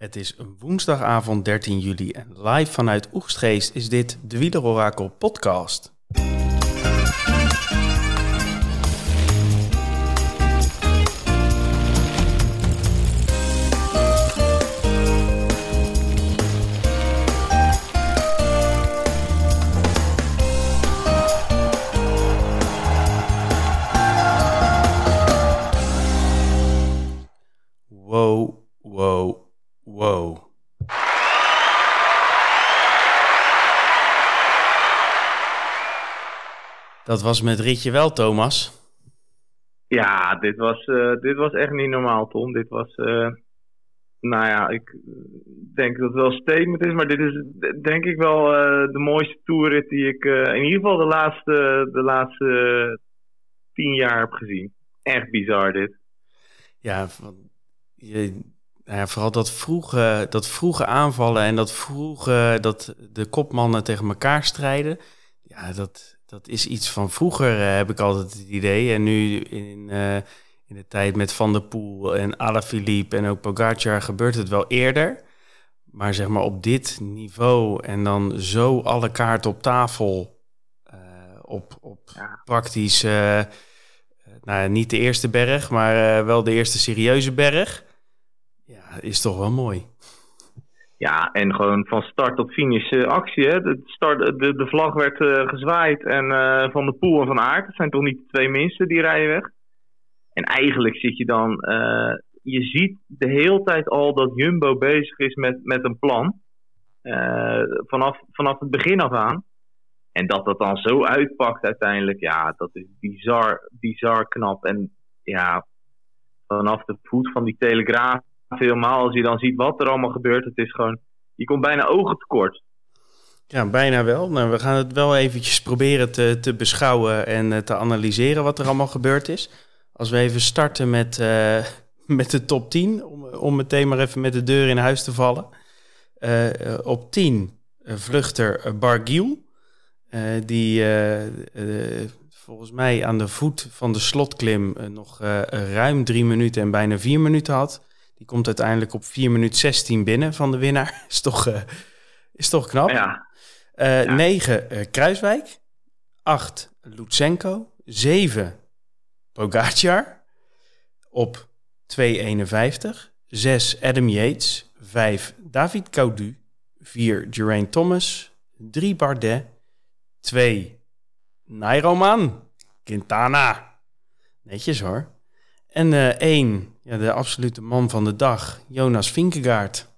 Het is woensdagavond 13 juli en live vanuit Oegstgeest is dit de Wielerorakel podcast. Dat was met Ritje wel, Thomas. Ja, dit was, eh, dit was echt niet normaal, Tom. Dit was, eh, nou ja, ik denk dat het wel statement is, maar dit is denk ik wel eh, de mooiste toerrit die ik in ieder geval de laatste, de laatste tien jaar heb gezien. Echt bizar dit. Ja, je, nou ja, vooral dat vroege, dat vroege aanvallen en dat vroege, dat de kopmannen tegen elkaar strijden. Ja, dat, dat is iets van vroeger, eh, heb ik altijd het idee. En nu in, eh, in de tijd met Van der Poel en Alaphilippe en ook Pogacar gebeurt het wel eerder. Maar zeg maar op dit niveau en dan zo alle kaarten op tafel, eh, op, op Ja. praktisch, nou niet de eerste berg, maar wel de eerste serieuze berg. Ja, is toch wel mooi. Ja, en gewoon van start tot finish eh, actie. Hè? De, start, de, de vlag werd eh, gezwaaid en eh, Van de Poel en Van Aert. Dat zijn toch niet de twee minsten die rijden weg. En eigenlijk zit je dan... je ziet de hele tijd al dat Jumbo bezig is met, met een plan. Vanaf, vanaf het begin af aan. En dat dat dan zo uitpakt uiteindelijk. Ja, dat is bizar, bizar knap. En ja, vanaf de voet van die telegraaf helemaal. Als je dan ziet wat er allemaal gebeurt. Het is gewoon... Je komt bijna ogen tekort. Ja, bijna wel. Nou, we gaan het wel eventjes proberen te, te beschouwen en eh, te analyseren wat er allemaal gebeurd is. Als we even starten met, eh, met de top 10, om, om meteen maar even met de deur in huis te vallen. Eh, op 10 eh, vluchter uh, Bargiel, eh, die volgens mij aan de voet van de slotklim nog ruim drie minuten en bijna vier minuten had. Die komt uiteindelijk op 4 minuten 16 binnen van de winnaar. Is toch, eh, is toch knap? Ja, Eh Ja. 9 eh, Kruiswijk. 8 Lutsenko. 7 Pogacar. Op 2,51. 6 Adam Yates. 5 David Caudu. 4 Geraint Thomas. 3 Bardet. 2 Nairoman. Quintana. Netjes hoor. En eh 1, ja, de absolute man van de dag, Jonas Vinkegaard.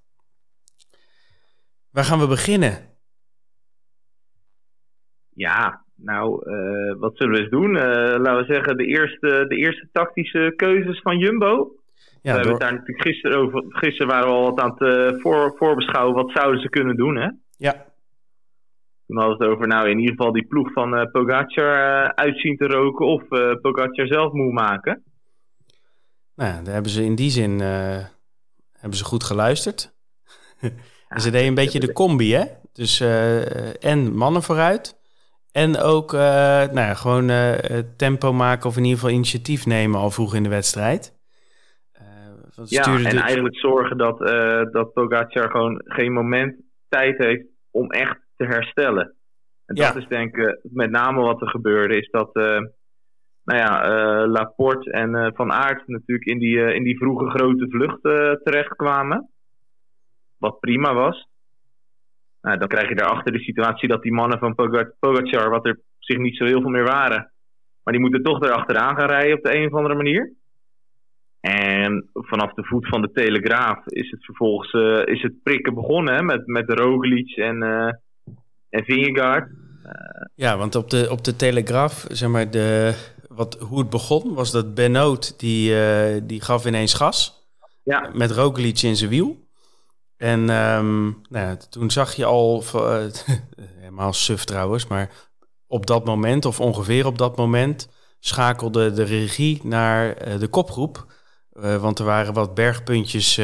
Waar gaan we beginnen? ja. Nou, eh, wat zullen we eens doen? Eh, laten we zeggen, de eerste, de eerste tactische keuzes van Jumbo. we Ja, hebben door, het daar natuurlijk gisteren over. Gisteren waren we al wat aan het voor, voorbeschouwen. Wat zouden ze kunnen doen, hè? ja, Toen hadden we het over, nou, in ieder geval die ploeg van Pogacar uitzien te roken. Of Pogacar zelf moe maken. Nou, ja, daar hebben ze in die zin eh, hebben ze goed geluisterd. en ze deden een beetje de combi, hè? Dus eh, en mannen vooruit. En ook eh, nou ja, gewoon tempo maken of in ieder geval initiatief nemen al vroeg in de wedstrijd. Ja, en de- eigenlijk zorgen dat, dat Pogacar gewoon geen moment tijd heeft om echt te herstellen. En Ja. dat is denk ik met name wat er gebeurde, is dat nou ja, eh, Laporte en eh, Van Aert natuurlijk in die, eh, in die vroege grote vlucht terechtkwamen. Wat prima was. Nou, dan krijg je daarachter de situatie dat die mannen van Poga- Pogacar, wat er zich niet zo heel veel meer waren, maar die moeten toch erachteraan gaan rijden op de een of andere manier. En vanaf de voet van de Telegraaf is het vervolgens is het prikken begonnen met, met Roglic en, eh en Vingegaard. Ja, want op de, op de Telegraaf, zeg maar, de, wat, hoe het begon, was dat Benoot, die, eh, die gaf ineens gas. Ja, Met Roglic in zijn wiel. En ehm, nou ja, toen zag je al, eh, helemaal suf trouwens, maar op dat moment, of ongeveer op dat moment, schakelde de regie naar eh, de kopgroep. Want er waren wat bergpuntjes,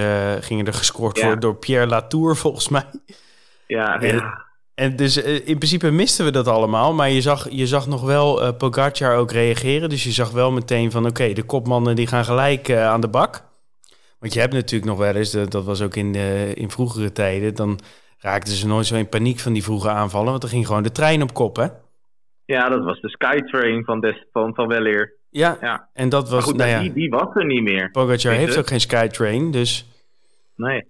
gingen er gescoord Ja. worden door Pierre Latour, volgens mij. ja. En dus eh, in principe misten we dat allemaal. Maar je zag, je zag nog wel eh Pogacar ook reageren. Dus je zag wel meteen van oké, de kopmannen die gaan gelijk eh, aan de bak. Want je hebt natuurlijk nog wel eens, dat, dat was ook in, de, in vroegere tijden, dan raakten ze nooit zo in paniek van die vroege aanvallen, want er ging gewoon de trein op kop, hè? Ja, dat was de Skytrain van, des, van, van Weleer. Ja, ja, en dat was, goed, nou ja, die, die was er niet meer. Pogacar heeft ook geen Skytrain, dus... Nee.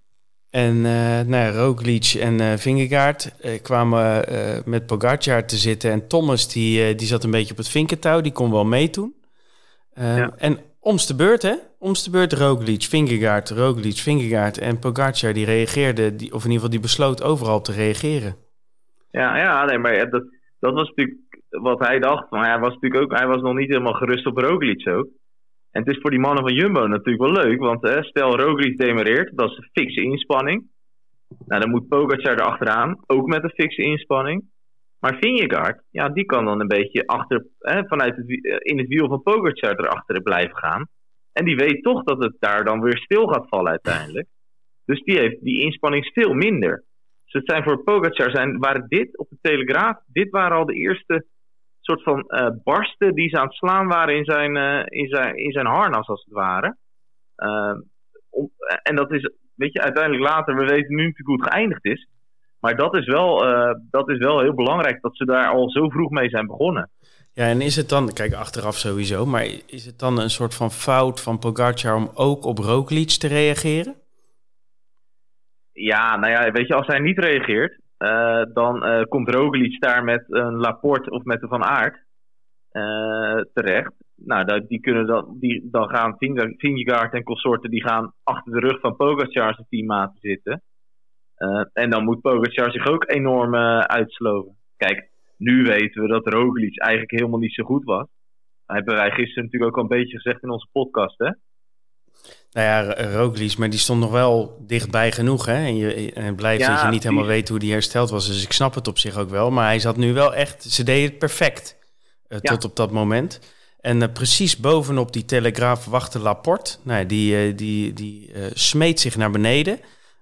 En uh, nou ja, Roglic en uh, Vingegaard uh, kwamen met Pogacar te zitten. En Thomas die, die zat een beetje op het vinkentouw, die kon wel meedoen. Ja. En omste beurt, hè? Omste beurt Roglic, Vingegaard, Roglic, Vingegaard en Pogacar die reageerde, die, of in ieder geval die besloot overal te reageren. Ja, ja nee, maar dat, dat was natuurlijk wat hij dacht. Maar hij was natuurlijk ook, hij was nog niet helemaal gerust op Roglic ook. En het is voor die mannen van Jumbo natuurlijk wel leuk, want hè, stel Roglic demereert, dat is een fikse inspanning. Nou, dan moet Pogacar erachteraan, ook met een fikse inspanning. Maar Vingegaard, ja, die kan dan een beetje achter, hè, vanuit het, in het wiel van Pogacar erachter blijven gaan. En die weet toch dat het daar dan weer stil gaat vallen uiteindelijk. Dus die heeft die inspanning veel minder. Dus het zijn voor Pogacar, zijn, waren dit op de Telegraaf, dit waren al de eerste soort van uh, barsten die ze aan het slaan waren in zijn, uh, in zijn, in zijn harnas, als het ware. Uh, om, en dat is, weet je, uiteindelijk later, we weten nu natuurlijk hoe het geëindigd is. Maar dat is, wel, dat is wel heel belangrijk dat ze daar al zo vroeg mee zijn begonnen. Ja, en is het dan, kijk, achteraf sowieso, maar is het dan een soort van fout van Pogacar om ook op Roglic te reageren? Ja, nou ja, weet je, als hij niet reageert, uh, dan uh, komt Roglic daar met een Laporte of met een Van Aert uh, terecht. Nou, die kunnen dan, die, dan gaan Vingegaard en consorten die gaan achter de rug van Pogacar zijn teammaten zitten. en dan moet Pogacar zich ook enorm uitsloven. Kijk, nu weten we dat Roglic eigenlijk helemaal niet zo goed was. Dat hebben wij gisteren natuurlijk ook al een beetje gezegd in onze podcast, hè? Nou ja, Roglic, maar die stond nog wel dichtbij genoeg. Hè? En, je, en het blijft ja, dat je niet helemaal weet hoe die hersteld was. Dus ik snap het op zich ook wel. Maar hij zat nu wel echt... Ze deden het perfect uh, ja. tot op dat moment. En uh, precies bovenop die telegraaf wachtte Laporte. Nou, die, uh, die, die smeet zich naar beneden.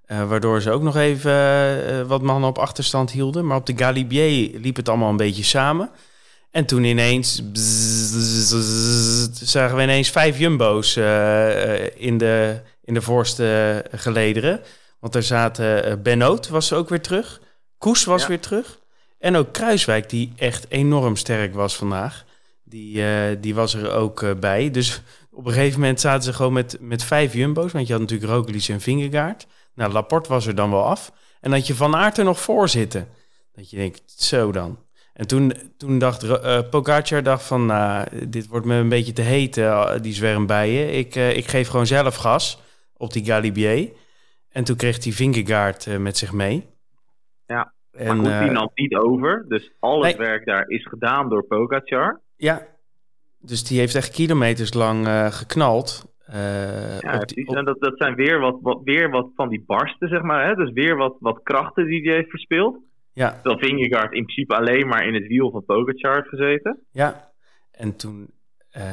waardoor ze ook nog even wat mannen op achterstand hielden. Maar op de Galibier liep het allemaal een beetje samen. En toen ineens zagen we ineens vijf jumbo's in, de, in de voorste gelederen. Want er zaten Benoot was ook weer terug. Koes was weer terug. En ook Kruiswijk, die echt enorm sterk was vandaag. Die, die was er ook bij. Dus op een gegeven moment zaten ze gewoon met, met vijf jumbo's. Want je had natuurlijk Roglic en Vingegaard. Nou, Laporte was er dan wel af. En dat je Van Aert er nog voor zitten. Dat je denkt, zo dan. En toen, toen dacht uh, Pogacar dacht van, nou, dit wordt me een beetje te heet, uh, die zwermbijen. Ik, uh, ik geef gewoon zelf gas op die Galibier. En toen kreeg hij Vingegaard met zich mee. Ja, en, maar goed, die nam niet over. Dus al het nee. werk daar is gedaan door Pogacar. Ja, dus die heeft echt kilometers lang geknald. ja, die, op... en dat, dat zijn weer wat, wat, weer wat van die barsten, zeg maar. Hè? Dus weer wat, wat krachten die hij heeft verspeeld. Ja. Terwijl Vingegaard in principe alleen maar in het wiel van Pogacar heeft gezeten. Ja, en toen, uh,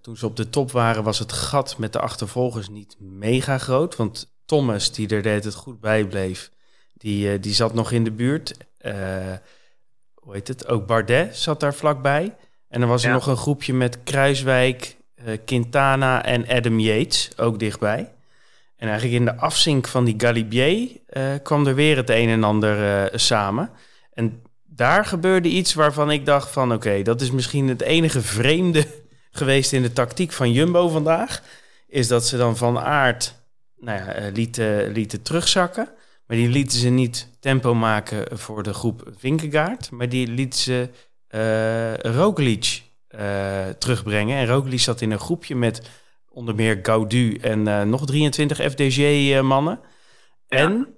toen ze op de top waren was het gat met de achtervolgers niet mega groot. Want Thomas, die er deed het goed bij bleef, die, uh, die zat nog in de buurt. Uh, hoe heet het? Ook Bardet zat daar vlakbij. En dan was er nog een groepje met Kruiswijk, Quintana en Adam Yates ook dichtbij. En eigenlijk in de afzink van die Galibier uh, kwam er weer het een en ander uh, samen. En daar gebeurde iets waarvan ik dacht van oké, dat is misschien het enige vreemde geweest in de tactiek van Jumbo vandaag. Is dat ze dan van aard nou ja, uh, lieten, lieten terugzakken. Maar die lieten ze niet tempo maken voor de groep Vinkegaard. Maar die lieten ze Roglic terugbrengen. En Roglic zat in een groepje met onder meer Gaudu en uh, nog 23 FDG-mannen. Ja. En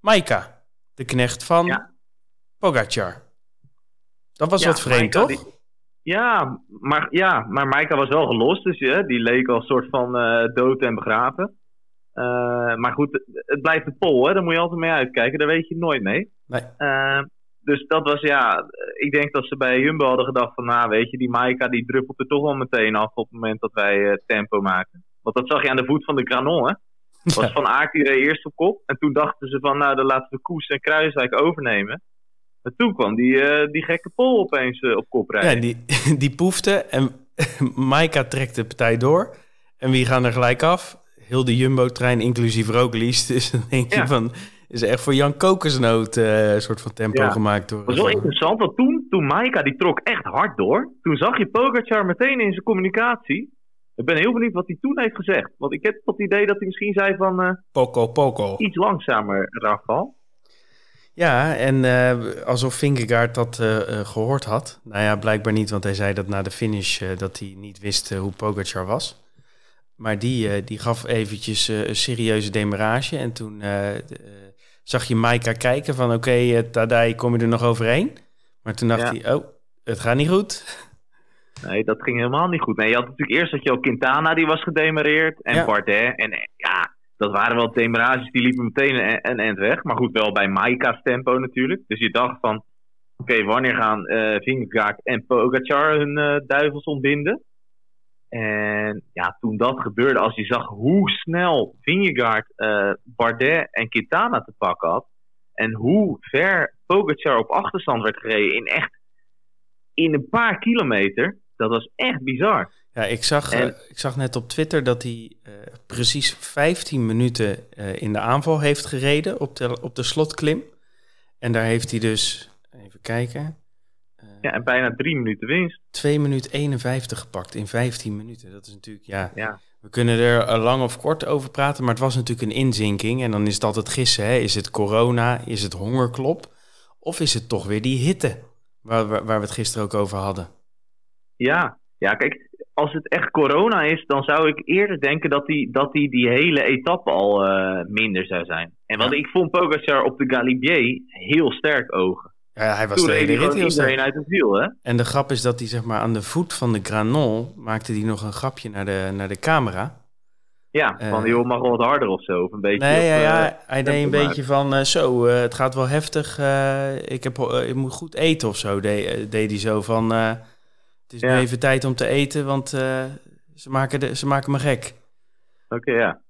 Maika, de knecht van ja. Pogacar. Dat was ja, wat vreemd, Maika, toch? Die, ja, maar, ja, maar Maika was wel gelost, dus ja, die leek al een soort van uh, dood en begraven. maar goed, het, blijft een pol, hè? daar moet je altijd mee uitkijken, daar weet je nooit mee. Nee dus dat was ja, ik denk dat ze bij Jumbo hadden gedacht van, nou weet je, die Maika die druppelt er toch wel meteen af op het moment dat wij uh, tempo maken. Want dat zag je aan de voet van de Granon, hè. Dat was Van Aert die reed eerst op kop. En toen dachten ze van, nou dan laten we Koes en Kruiswijk overnemen. En toen kwam die, uh, die gekke Pol opeens uh, op kop rijden. Ja, die, die poefde en Maika trekt de partij door. En wie gaan er gelijk af? heel de Jumbo-trein, inclusief Roglic. Dus dan denk je van, is echt voor Jan Kokosnoot uh, een soort van tempo gemaakt. Door, dat was wel interessant, want toen, toen Maika die trok echt hard door. Toen zag je Pogacar meteen in zijn communicatie. Ik ben heel benieuwd wat hij toen heeft gezegd. Want ik heb het idee dat hij misschien zei van... Uh, poco, poco. Iets langzamer, Rafal. Ja, en uh, alsof Vingegaard dat uh, gehoord had. Nou ja, blijkbaar niet, want hij zei dat na de finish dat hij niet wist hoe Pogacar was. Maar die, die gaf eventjes een serieuze demarage. En toen zag je Maika kijken van oké, okay, Tadai, kom je er nog overheen? Maar toen dacht hij, oh, het gaat niet goed. Nee, dat ging helemaal niet goed. Nee, je had natuurlijk eerst dat je ook Quintana, die was gedemareerd. En Bardet. En ja, dat waren wel demarages, die liepen meteen een, end weg. Maar goed, wel bij Maika's tempo natuurlijk. Dus je dacht van, oké, wanneer gaan uh, Vingegaard en Pogacar hun uh, duivels ontbinden? En ja, toen dat gebeurde, als je zag hoe snel Vingegaard, uh, Bardet en Quintana te pakken had. En hoe ver Pogacar op achterstand werd gereden in echt in een paar kilometer. Dat was echt bizar. Ja, ik zag, eh, ik zag net op Twitter dat hij uh, precies 15 minuten in de aanval heeft gereden op de, op de slotklim. En daar heeft hij dus, even kijken. Ja, en bijna drie minuten winst. 2 minuten 51 gepakt in 15 minuten. Dat is natuurlijk, ja, ja. We kunnen er lang of kort over praten, maar het was natuurlijk een inzinking. En dan is het altijd gissen, hè? is het corona, is het hongerklop? Of is het toch weer die hitte, waar, waar, waar we het gisteren ook over hadden? Ja, ja, kijk, als het echt corona is, dan zou ik eerder denken dat hij dat die, die hele etappe al uh, minder zou zijn. En want ik vond Pogacar op de Galibier heel sterk ogen. Ja, hij was Toen de hele rit heel sterk. uit het wiel, hè? En de grap is dat hij zeg maar aan de voet van de Granon maakte hij nog een grapje naar de, naar de camera. Ja, van uh, joh, mag wel wat harder of zo. Of een beetje nee, ja, ja, hij deed een beetje van uh, zo, uh, het gaat wel heftig. ik, heb, ik moet goed eten of zo, deed, deed hij zo van het is nu even tijd om te eten, want ze, maken de, ze maken me gek. Oké, ja.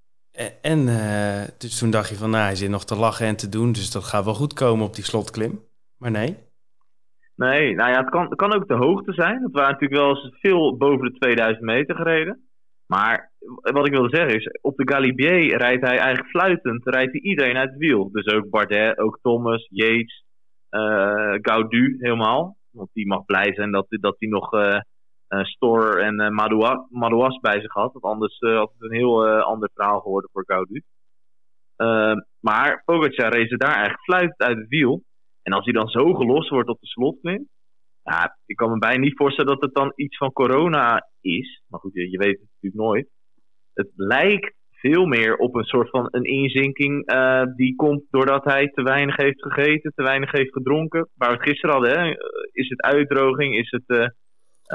En uh, dus toen dacht je van, nou, hij zit nog te lachen en te doen, dus dat gaat wel goed komen op die slotklim. Maar nee. Nee, nou ja, het kan, kan ook de hoogte zijn. Het waren natuurlijk wel eens veel boven de 2000 meter gereden. Maar wat ik wilde zeggen is, op de Galibier rijdt hij eigenlijk fluitend, rijdt hij iedereen uit het wiel. Dus ook Bardet, ook Thomas, Yates, uh, Gaudu helemaal. Want die mag blij zijn dat, dat hij nog uh, Store en uh, Madouas, bij zich had. Want anders had het een heel ander verhaal geworden voor Gaudu. Maar Pogacar race daar eigenlijk fluit uit het wiel. En als hij dan zo gelost wordt op de slotklim. Ja, ik kan me bijna niet voorstellen dat het dan iets van corona is. Maar goed, je, je weet het natuurlijk nooit. Het lijkt veel meer op een soort van een inzinking uh, die komt doordat hij te weinig heeft gegeten, te weinig heeft gedronken. Waar we het gisteren hadden, hè? is het uitdroging, is het, uh,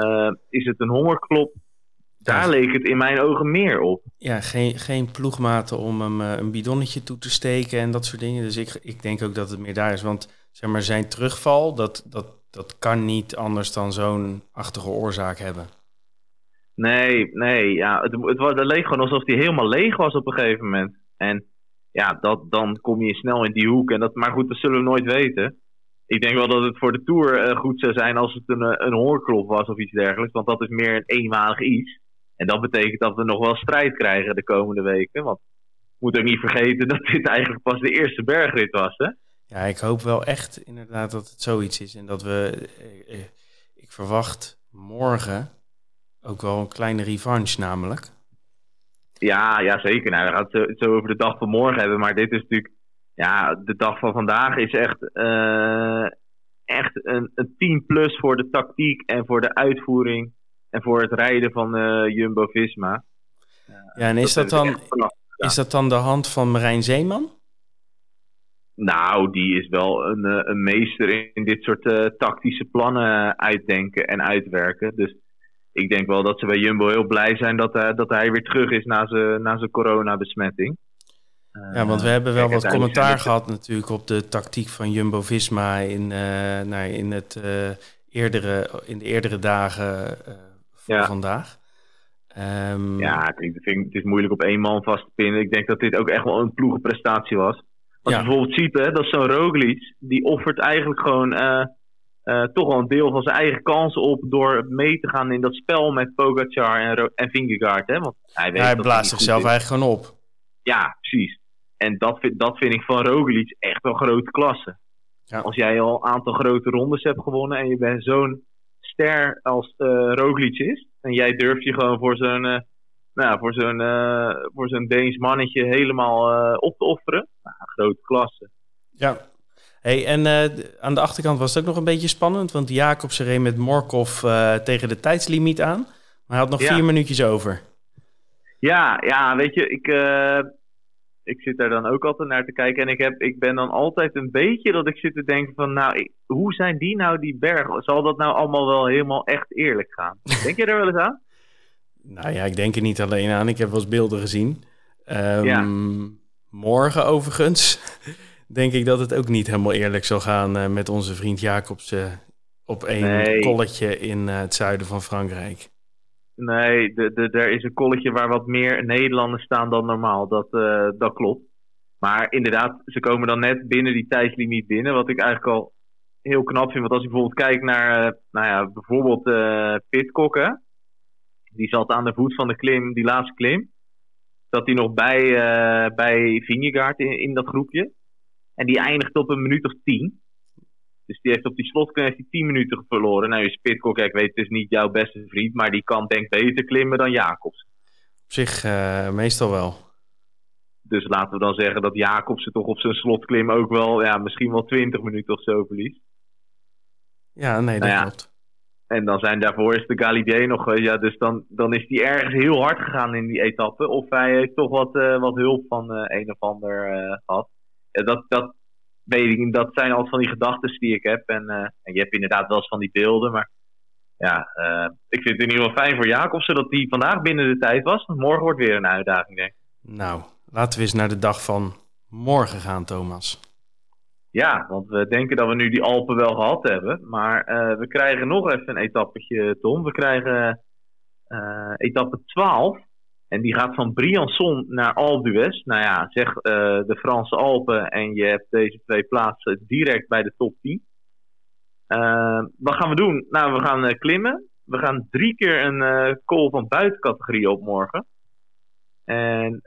uh, is het een hongerklop? Daar leek het in mijn ogen meer op. Ja, geen, geen ploegmaten om hem een bidonnetje toe te steken en dat soort dingen. Dus ik, ik denk ook dat het meer daar is. Want zeg maar, zijn terugval, dat, dat, dat kan niet anders dan zo'n achtige oorzaak hebben. Nee, nee, ja, het, het, het leek gewoon alsof hij helemaal leeg was op een gegeven moment. En ja, dat, dan kom je snel in die hoek. En dat, maar goed, dat zullen we nooit weten. Ik denk wel dat het voor de Tour uh, goed zou zijn als het een, eh, een hoorklop was of iets dergelijks. Want dat is meer een eenmalig iets. En dat betekent dat we nog wel strijd krijgen de komende weken. Want moet ook niet vergeten dat dit eigenlijk pas de eerste bergrit was, hè? Ja, ik hoop wel echt inderdaad dat het zoiets is. En dat we... Eh, ik verwacht morgen ook wel een kleine revanche namelijk. Ja, ja zeker. Nou, we gaan het zo, over de dag van morgen hebben. Maar dit is natuurlijk... Ja, de dag van vandaag is echt, uh, echt een, een 10 plus voor de tactiek en voor de uitvoering. En voor het rijden van uh, Jumbo-Visma. Ja, en is dat, dan, is dat dan de hand van Marijn Zeeman? Nou, die is wel een, eh, een meester in dit soort uh, tactische plannen uitdenken en uitwerken. Dus ik denk wel dat ze bij Jumbo heel blij zijn dat, uh, dat hij weer terug is na zijn, na zijn coronabesmetting. ja, want we hebben wel wat commentaar gehad natuurlijk op de tactiek van Jumbo-Visma in, uh, nou, in, het, uh, eerdere, in de eerdere dagen van ja. vandaag. Um, ja, ik vind, het is moeilijk op één man vast te pinnen. Ik denk dat dit ook echt wel een ploegenprestatie was. Als ja. je bijvoorbeeld ziet, hè, dat is zo'n Roglic, die offert eigenlijk gewoon uh, toch wel een deel van zijn eigen kansen op door mee te gaan in dat spel met Pogacar en, en Vingegaard. Hè? Want hij, weet hij blaast zichzelf eigenlijk gewoon op. ja, precies. En dat vind, dat vind ik van Roglic echt wel grote klasse. Ja. Als jij al een aantal grote rondes hebt gewonnen en je bent zo'n ster als uh, Roglic is. En jij durft je gewoon voor zo'n nou, voor zo'n uh, voor zo'n Deens mannetje helemaal op te offeren. Nou, grote klasse. Ja. Hey, en aan de achterkant was het ook nog een beetje spannend. Want Jacobsen reed met Morkov tegen de tijdslimiet aan. Maar hij had nog vier minuutjes over. Ja, ja, weet je, ik, ik zit daar dan ook altijd naar te kijken. En ik, heb, ik ben dan altijd een beetje dat ik zit te denken van... Nou, hoe zijn die nou, die bergen? Zal dat nou allemaal wel helemaal echt eerlijk gaan? Denk je er wel eens aan? Nou ja, ik denk er niet alleen aan. Ik heb wel eens beelden gezien. Um, Morgen overigens denk ik dat het ook niet helemaal eerlijk zal gaan... Uh, met onze vriend Jacobs uh, op een nee. kolletje in uh, het zuiden van Frankrijk. Nee, de, de, er is een kolletje waar wat meer Nederlanders staan dan normaal. Dat, uh, dat klopt. Maar inderdaad, ze komen dan net binnen die tijdslimiet binnen. Wat ik eigenlijk al heel knap vind. Want als je bijvoorbeeld kijkt naar, nou ja, bijvoorbeeld Pitcock, hè? Die zat aan de voet van de klim, die laatste klim. Zat hij nog bij, bij Vingegaard in, in dat groepje. En die eindigt op een minuut of tien. Dus die heeft op die slotklim heeft 10 minuten verloren. Nou, je ik weet, het is niet jouw beste vriend, maar die kan denk beter klimmen dan Jacobs. Op zich uh, meestal wel. Dus laten we dan zeggen dat Jacobsen toch op zijn slotklim ook wel, ja, misschien wel 20 minuten of zo verliest. Ja, nee, dat nou ja. klopt. En dan zijn daarvoor is de Galibier nog, eh, ja, dus dan, dan is hij ergens heel hard gegaan in die etappe. Of hij heeft toch wat, uh, wat hulp van uh, een of ander gehad. dat, dat, weet ik, dat zijn altijd van die gedachten die ik heb. En, uh, en, je hebt inderdaad wel eens van die beelden. Maar ja, uh, ik vind het in ieder geval fijn voor Jacobsen dat hij vandaag binnen de tijd was. Morgen wordt weer een uitdaging, denk ik. Nou, laten we eens naar de dag van morgen gaan, Thomas. Ja, want we denken dat we nu die Alpen wel gehad hebben. Maar uh, we krijgen nog even een etappetje, Tom. We krijgen etappe 12. En die gaat van Briançon naar Alpe. Nou ja, zeg uh, de Franse Alpen en je hebt deze twee plaatsen direct bij de top 10. Uh, wat gaan we doen? Nou, we gaan klimmen. We gaan drie keer een call van buitencategorie op morgen. En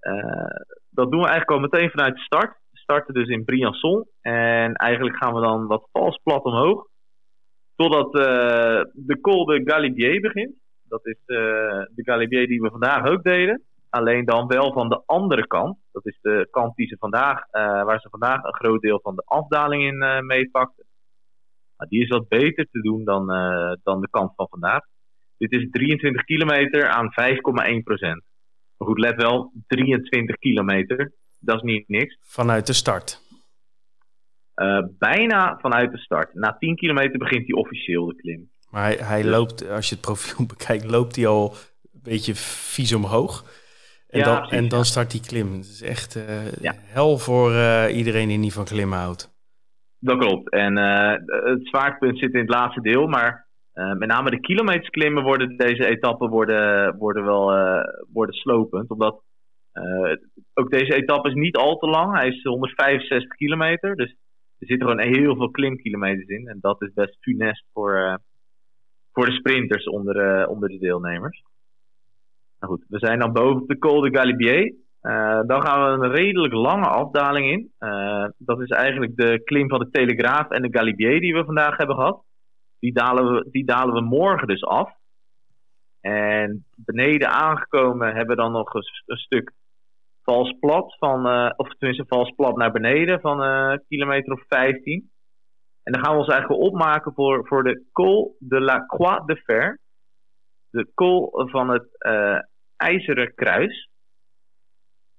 dat doen we eigenlijk al meteen vanuit de start. Starten dus in Briançon. En eigenlijk gaan we dan wat vals plat omhoog. Totdat de col de Galibier begint. Dat is uh, de Galibier die we vandaag ook deden. Alleen dan wel van de andere kant. Dat is de kant die ze vandaag, uh, waar ze vandaag een groot deel van de afdaling in meepakten. Maar die is wat beter te doen dan, dan de kant van vandaag. Dit is 23 kilometer aan 5,1 procent. Maar goed, let wel, 23 kilometer. Dat is niet niks. Vanuit de start? bijna vanuit de start. Na 10 kilometer begint hij officieel de klim. Maar hij, hij loopt, als je het profiel bekijkt, loopt hij al een beetje vies omhoog. En, dan, en dan start die klim. Het is echt uh, hel voor uh, iedereen die niet van klimmen houdt. Dat klopt. En het zwaartepunt zit in het laatste deel. Maar met name de kilometers klimmen worden deze etappen worden, worden wel worden slopend. Omdat ook deze etappe is niet al te lang. Hij is 165 kilometer. Dus er zitten gewoon heel veel klimkilometers in. En dat is best funest voor, voor de sprinters onder, uh, onder de deelnemers. Nou goed, we zijn dan boven de Col de Galibier. Dan gaan we een redelijk lange afdaling in. Dat is eigenlijk de klim van de Telegraaf en de Galibier die we vandaag hebben gehad. Die dalen we, die dalen we morgen dus af. En beneden aangekomen hebben we dan nog een stuk vals plat van, uh, of tenminste vals plat naar beneden van een kilometer of 15. En dan gaan we ons eigenlijk opmaken voor, voor de Col de la Croix de Fer. De col van het uh, IJzeren Kruis.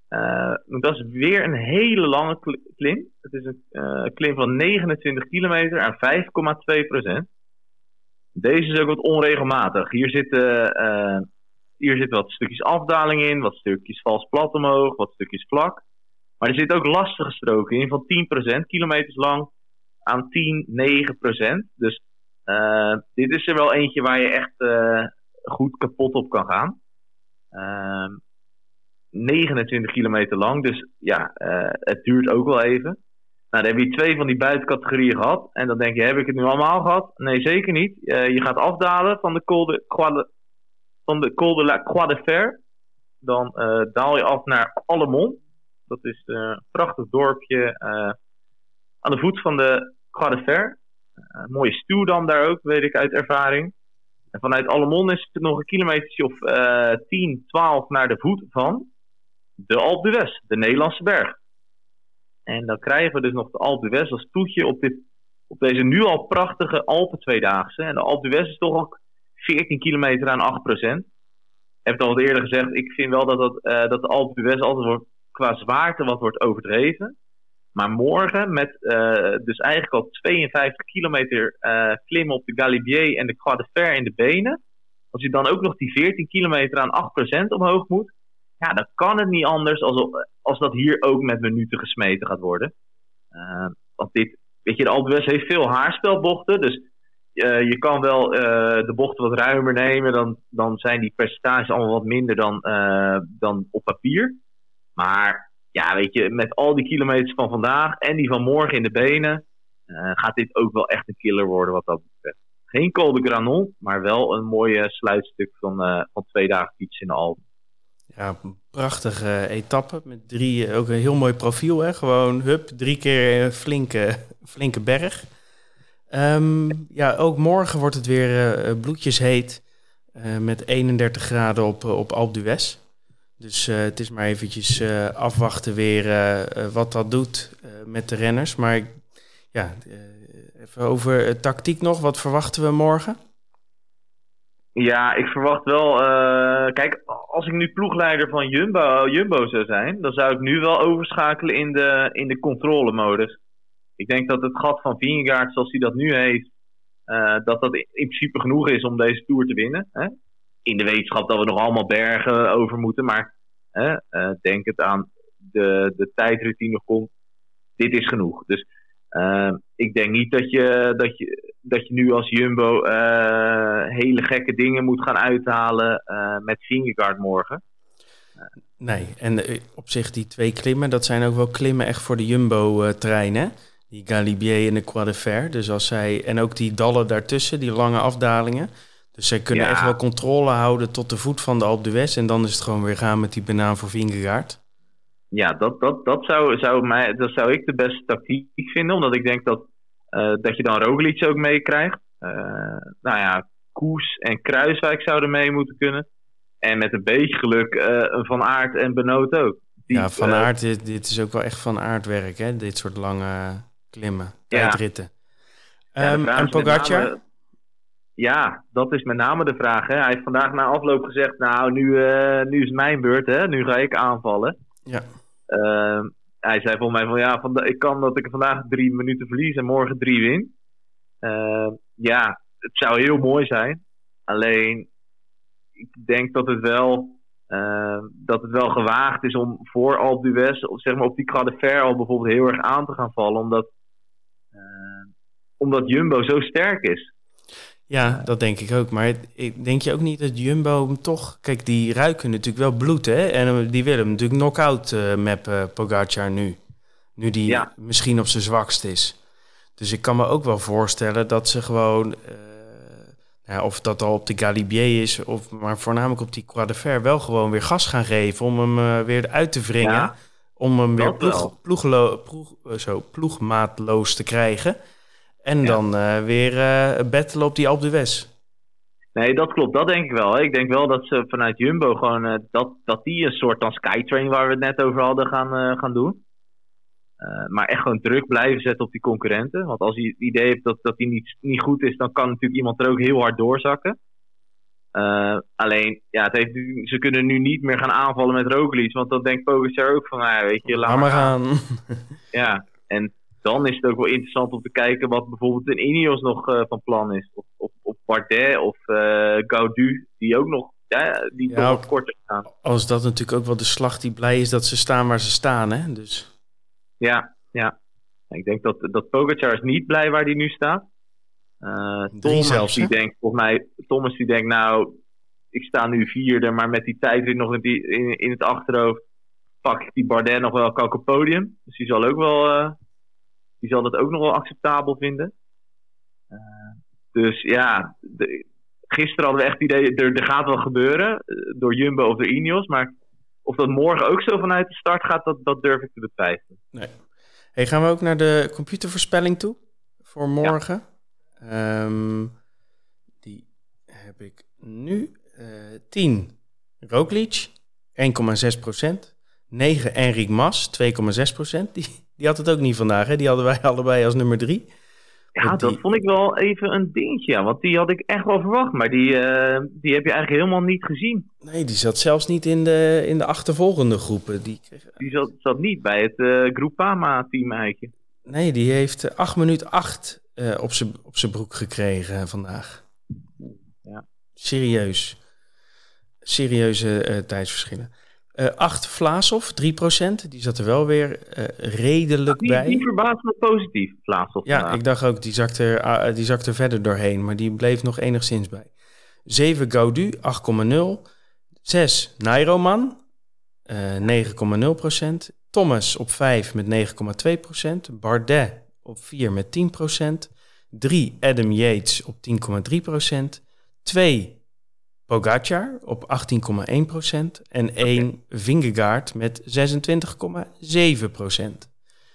Uh, dat is weer een hele lange klim. Het is een uh, klim van 29 kilometer aan 5,2 procent. Deze is ook wat onregelmatig. Hier zitten, hier zitten wat stukjes afdaling in, wat stukjes vals plat omhoog, wat stukjes vlak. Maar er zitten ook lastige stroken in van 10% kilometers lang aan 10, 9 procent. Dus uh, dit is er wel eentje waar je echt uh, goed kapot op kan gaan. Uh, ehm, 29 kilometer lang, dus ja, uh, het duurt ook wel even. Nou, dan heb je twee van die buitencategorieën gehad. En dan denk je, heb ik het nu allemaal gehad? Nee, zeker niet. je gaat afdalen van de Col van de, Col de la Croix de Fer. Dan daal je af naar Allemont. Dat is een prachtig dorpje aan de voet van de Croix de Fer. Een mooie stuwdam daar ook, weet ik uit ervaring. En vanuit Allemon is het nog een kilometer of uh, 10, 12 naar de voet van de Alpe d'Huez, de Nederlandse berg. En dan krijgen we dus nog de Alpe d'Huez als toetje op, dit, op deze nu al prachtige Alpen tweedaagse. En de Alpe d'Huez is toch ook 14 kilometer aan 8 procent. Ik heb het al wat eerder gezegd, ik vind wel dat, dat, uh, dat de Alpe d'Huez altijd wordt, qua zwaarte wat wordt overdreven. Maar morgen met uh, dus eigenlijk al 52 kilometer uh, klimmen op de Galibier en de Croix de Fer in de benen. Als je dan ook nog die 14 kilometer aan 8% omhoog moet. Ja, dan kan het niet anders als, als dat hier ook met minuten gesmeten gaat worden. Want dit, weet je, de Alpe heeft veel haarspelbochten. Dus je kan wel de bochten wat ruimer nemen. Dan, dan zijn die percentages allemaal wat minder dan, dan op papier. Maar ja, weet je, met al die kilometers van vandaag en die van morgen in de benen, gaat dit ook wel echt een killer worden wat dat betreft. Geen Col de Granon, maar wel een mooie sluitstuk van, van twee dagen fietsen in de Alpen. Ja, prachtige etappe met drie, ook een heel mooi profiel. Hè? Gewoon, hup, drie keer flinke, flinke berg. Um, ja, ook morgen wordt het weer uh, bloedjesheet uh, met 31 graden op, op Alpe d'Huez. Dus het is maar eventjes afwachten weer wat dat doet met de renners. Maar ja, even over tactiek nog. Wat verwachten we morgen? Ja, ik verwacht wel. kijk, als ik nu ploegleider van Jumbo, Jumbo zou zijn, dan zou ik nu wel overschakelen in de, in de controlemodus. Ik denk dat het gat van Vingegaard, zoals hij dat nu heeft, dat dat in principe genoeg is om deze tour te winnen. Hè? in de wetenschap dat we nog allemaal bergen over moeten. Maar uh, denk het aan de, de tijdrit die nog komt. Dit is genoeg. Dus uh, ik denk niet dat je, dat je, dat je nu als Jumbo hele gekke dingen moet gaan uithalen met Vingegaard morgen. Nee, en op zich die twee klimmen, dat zijn ook wel klimmen echt voor de Jumbo-treinen. Die Galibier en de Croix de Fer. Dus als zij, en ook die dallen daartussen, die lange afdalingen. Dus zij kunnen echt wel controle houden tot de voet van de Alpe d'Huez. En dan is het gewoon weer gaan met die banaan voor Vingegaard. Ja, dat, dat, dat, zou, zou mij, dat zou ik de beste tactiek vinden. Omdat ik denk dat, uh, dat je dan Roglic ook meekrijgt. Uh, nou ja, Koes en Kruiswijk zouden mee moeten kunnen. En met een beetje geluk uh, Van Aert en Benoot ook. Die, ja, Van Aert, dit, dit, is ook wel echt Van Aert werk, hè? Dit soort lange klimmen, tijdritten. Ja. Um, en Pogacar? Ja, dat is met name de vraag. Hè. Hij heeft vandaag na afloop gezegd, nou, nu, uh, nu is het mijn beurt, hè. nu ga ik aanvallen. Ja. Uh, hij zei volgens mij van, ja, van, ik kan dat ik vandaag drie minuten verlies en morgen drie win. Uh, ja, het zou heel mooi zijn. Alleen, ik denk dat het wel, dat het wel gewaagd is om voor Alpe d'Huez, of zeg maar op die Croix de Fer al bijvoorbeeld heel erg aan te gaan vallen, omdat, omdat Jumbo zo sterk is. Ja, dat denk ik ook. Maar ik denk je ook niet dat Jumbo hem toch... Kijk, die ruiken natuurlijk wel bloed, hè? En eh, die willen hem natuurlijk knock-out uh, mappen, Pogacar nu. Nu die misschien op zijn zwakst is. Dus ik kan me ook wel voorstellen dat ze gewoon... Uh, ja, of dat al op de Galibier is, of, maar voornamelijk op die Croix de Fer... wel gewoon weer gas gaan geven om hem weer uit te wringen. om hem weer ploeg, ploeg, ploeg, zo, ploegmaatloos te krijgen... En dan uh, weer uh, battle op die Alpe d'Huez. Nee, dat klopt. Dat denk ik wel. Ik denk wel dat ze vanuit Jumbo gewoon... Uh, dat, dat die een soort van Skytrain waar we het net over hadden gaan, gaan doen. maar echt gewoon druk blijven zetten op die concurrenten. Want als je het idee hebt dat, dat die niet, niet goed is... dan kan natuurlijk iemand er ook heel hard doorzakken. alleen, ja, het heeft, ze kunnen nu niet meer gaan aanvallen met Roglic. Want dan denkt Pogacar ook van, nou, weet je, laat maar gaan. ja, en dan is het ook wel interessant om te kijken wat bijvoorbeeld in Ineos nog uh, van plan is. Of, of, of Bardet of uh, Gaudu, die ook nog ja, die ja, toch korter staan. Als dat natuurlijk ook wel de slag die blij is dat ze staan waar ze staan, hè? Dus. Ja, ja. Ik denk dat, dat Pogacar is niet blij waar hij nu staat. Uh, Thomas zelfs, die denkt, volgens mij, Thomas die denkt, nou, ik sta nu vierde, maar met die tijd nog in, die, in, in het achterhoofd pak ik die Bardet nog wel een podium. Dus die zal ook wel die zal dat ook nog wel acceptabel vinden. Uh, dus ja, de, gisteren hadden we echt het idee, er, er gaat wel gebeuren, uh, door Jumbo of door Ineos. Maar of dat morgen ook zo vanuit de start gaat, dat, dat durf ik te betwijfelen. Nee. Hey, gaan we ook naar de computervoorspelling toe voor morgen? Ehm, die heb ik nu. eh 10 Roglic, 1,6 procent. 9 Enric Mas, 2,6 procent. Die, die had het ook niet vandaag, hè? Die hadden wij allebei als nummer 3. Ja, dat die- vond ik wel even een dingetje. ja, Want die had ik echt wel verwacht. Maar die, eh, die heb je eigenlijk helemaal niet gezien. Nee, die zat zelfs niet in de, in de achtervolgende groepen. Die kreeg, Die zat, zat niet bij het eh Groupama-team eigenlijk. nee, die heeft eh, 8 minuut 8 eh, op zijn op zijn broek gekregen vandaag. Ja. Serieus. Serieuze eh, tijdsverschillen. Eh 8 Vlaasov, 3%. Die zat er wel weer eh, redelijk Die, bij. die verbaast me positief, plaats op Ja, vandaag. ik dacht ook, die zakte, er, ah, die zakte er verder doorheen, maar die bleef nog enigszins bij. 7 Gaudu, 8,0. 6 Nairoman, eh 9,0%. Thomas op 5 met 9,2%. Bardet op 4 met 10%. 3 Adam Yates op 10,3%. 2 Pogacar op 18,1%. En 1 Vingegaard met 26,7%.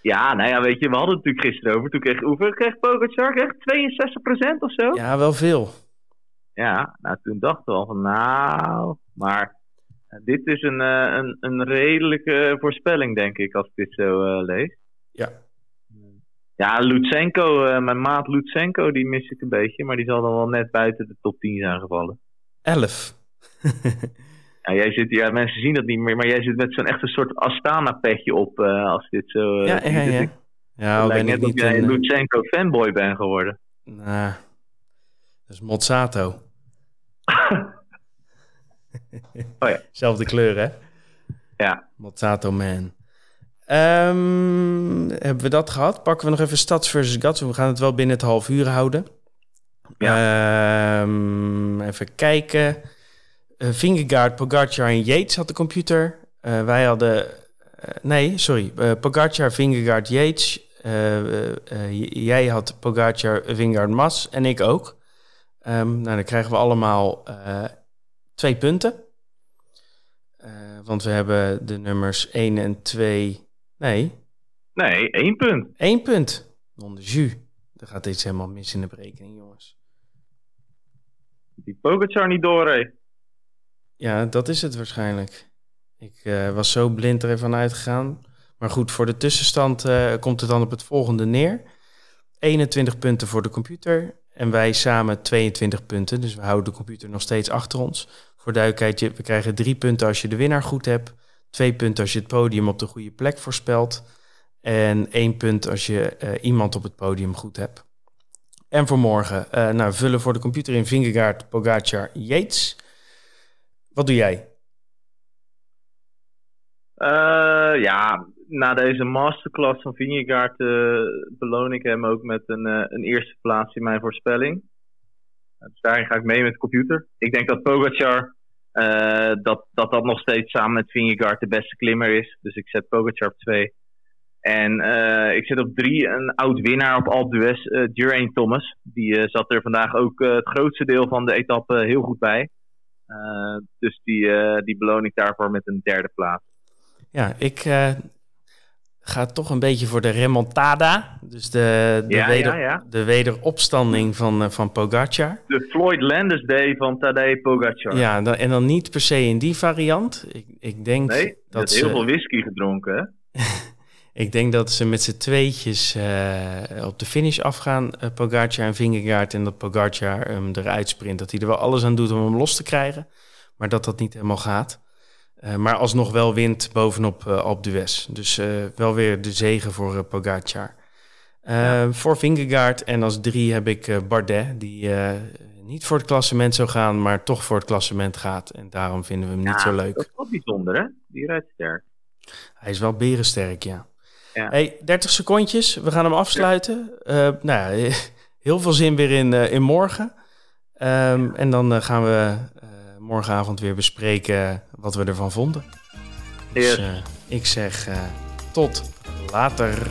Ja, nou ja, weet je, we hadden het natuurlijk gisteren over. Toen kreeg, hoeveel kreeg Pogacar? Kreeg 62% of zo? Ja, wel veel. Ja, nou toen dachten we al van nou, maar eh, dit is een, eh, een, een redelijke voorspelling denk ik als ik dit zo eh, lees. Ja. Ja, Lutsenko, mijn maat Lutsenko, die mis ik een beetje, maar die zal dan wel net buiten de top 10 zijn gevallen. 11. Ja, jij zit, ja, mensen zien dat niet meer, maar jij zit met zo'n echt een soort Astana-petje op eh, als dit zo... eh, ja, ja, ja. ik- Ja, het lijkt net niet jij een... eh, Lutsenko fanboy bent geworden. Nou, dat is Mozzato. Oh ja. Zelfde kleur, hè? Ja. Mozzato Man. Ehm, hebben we dat gehad? Pakken we nog even Stads versus Gatso. We gaan het wel binnen het half uur houden. Ehm, even kijken. Eh Vingegaard, Pogacar en Yates had de computer. Eh, wij hadden... eh, nee, sorry. Pogacar, Vingegaard, Yates. Jij had Pogacar, Vingegaard, Mas. En ik ook. Ehm, nou, dan krijgen we allemaal twee punten. Want we hebben de nummers 1 en 2... Nee, Nee, één punt. één punt. Non de jus. Er gaat iets helemaal mis in de berekening, jongens. Die Pogacar niet doorreed. Ja, dat is het waarschijnlijk. Ik eh, was zo blind er even uitgegaan. Maar goed, voor de tussenstand eh, komt het dan op het volgende neer. 21 punten voor de computer. En wij samen 22 punten. Dus we houden de computer nog steeds achter ons. Voor duidelijkheid, we krijgen drie punten als je de winnaar goed hebt. Twee punten als je het podium op de goede plek voorspelt. En één punt als je eh, iemand op het podium goed hebt. En voor morgen, eh, nou, vullen voor de computer in Vingegaard, Pogacar, Yates. Wat doe jij? Eh, ja, na deze masterclass van Vingegaard beloon ik hem ook met een, een eerste plaats in mijn voorspelling. Dus daarin ga ik mee met de computer. Ik denk dat Pogacar, dat, dat dat nog steeds samen met Vingegaard de beste klimmer is. Dus ik zet Pogacar op 2. En eh, ik zet op 3 een oud winnaar op Alpe d'Huez, eh Geraint Thomas. Die eh, zat er vandaag ook het grootste deel van de etappe heel goed bij. Dus die, die beloon ik daarvoor met een derde plaats. Ja, ik ga toch een beetje voor de remontada. Dus de, de, Ja, weder, ja, ja. de wederopstanding van, van Pogacar. De Floyd Landis Day van Tadej Pogacar. Ja, dan, en dan niet per se in die variant. Ik, ik denk Nee, dat heel ze... veel whisky gedronken, hè? Ik denk dat ze met z'n tweetjes eh, op de finish afgaan, Pogacar en Vingegaard. En dat Pogacar hem eruit sprint. Dat hij er wel alles aan doet om hem los te krijgen. Maar dat dat niet helemaal gaat. Eh, maar alsnog wel wint bovenop eh Alpe d'Huez. Dus wel weer de zegen voor Pogacar. Voor Vingegaard en als drie heb ik Bardet. Die niet voor het klassement zou gaan, maar toch voor het klassement gaat. En daarom vinden we hem niet zo leuk. Dat is wel bijzonder, hè? Die rijdt sterk. Hij is wel berensterk, ja. Ja. Hey, 30 secondjes. We gaan hem afsluiten. Eh, nou ja, heel veel zin weer in, eh, in morgen. Ehm, En dan eh, gaan we morgenavond weer bespreken wat we ervan vonden. Dus ik zeg tot later.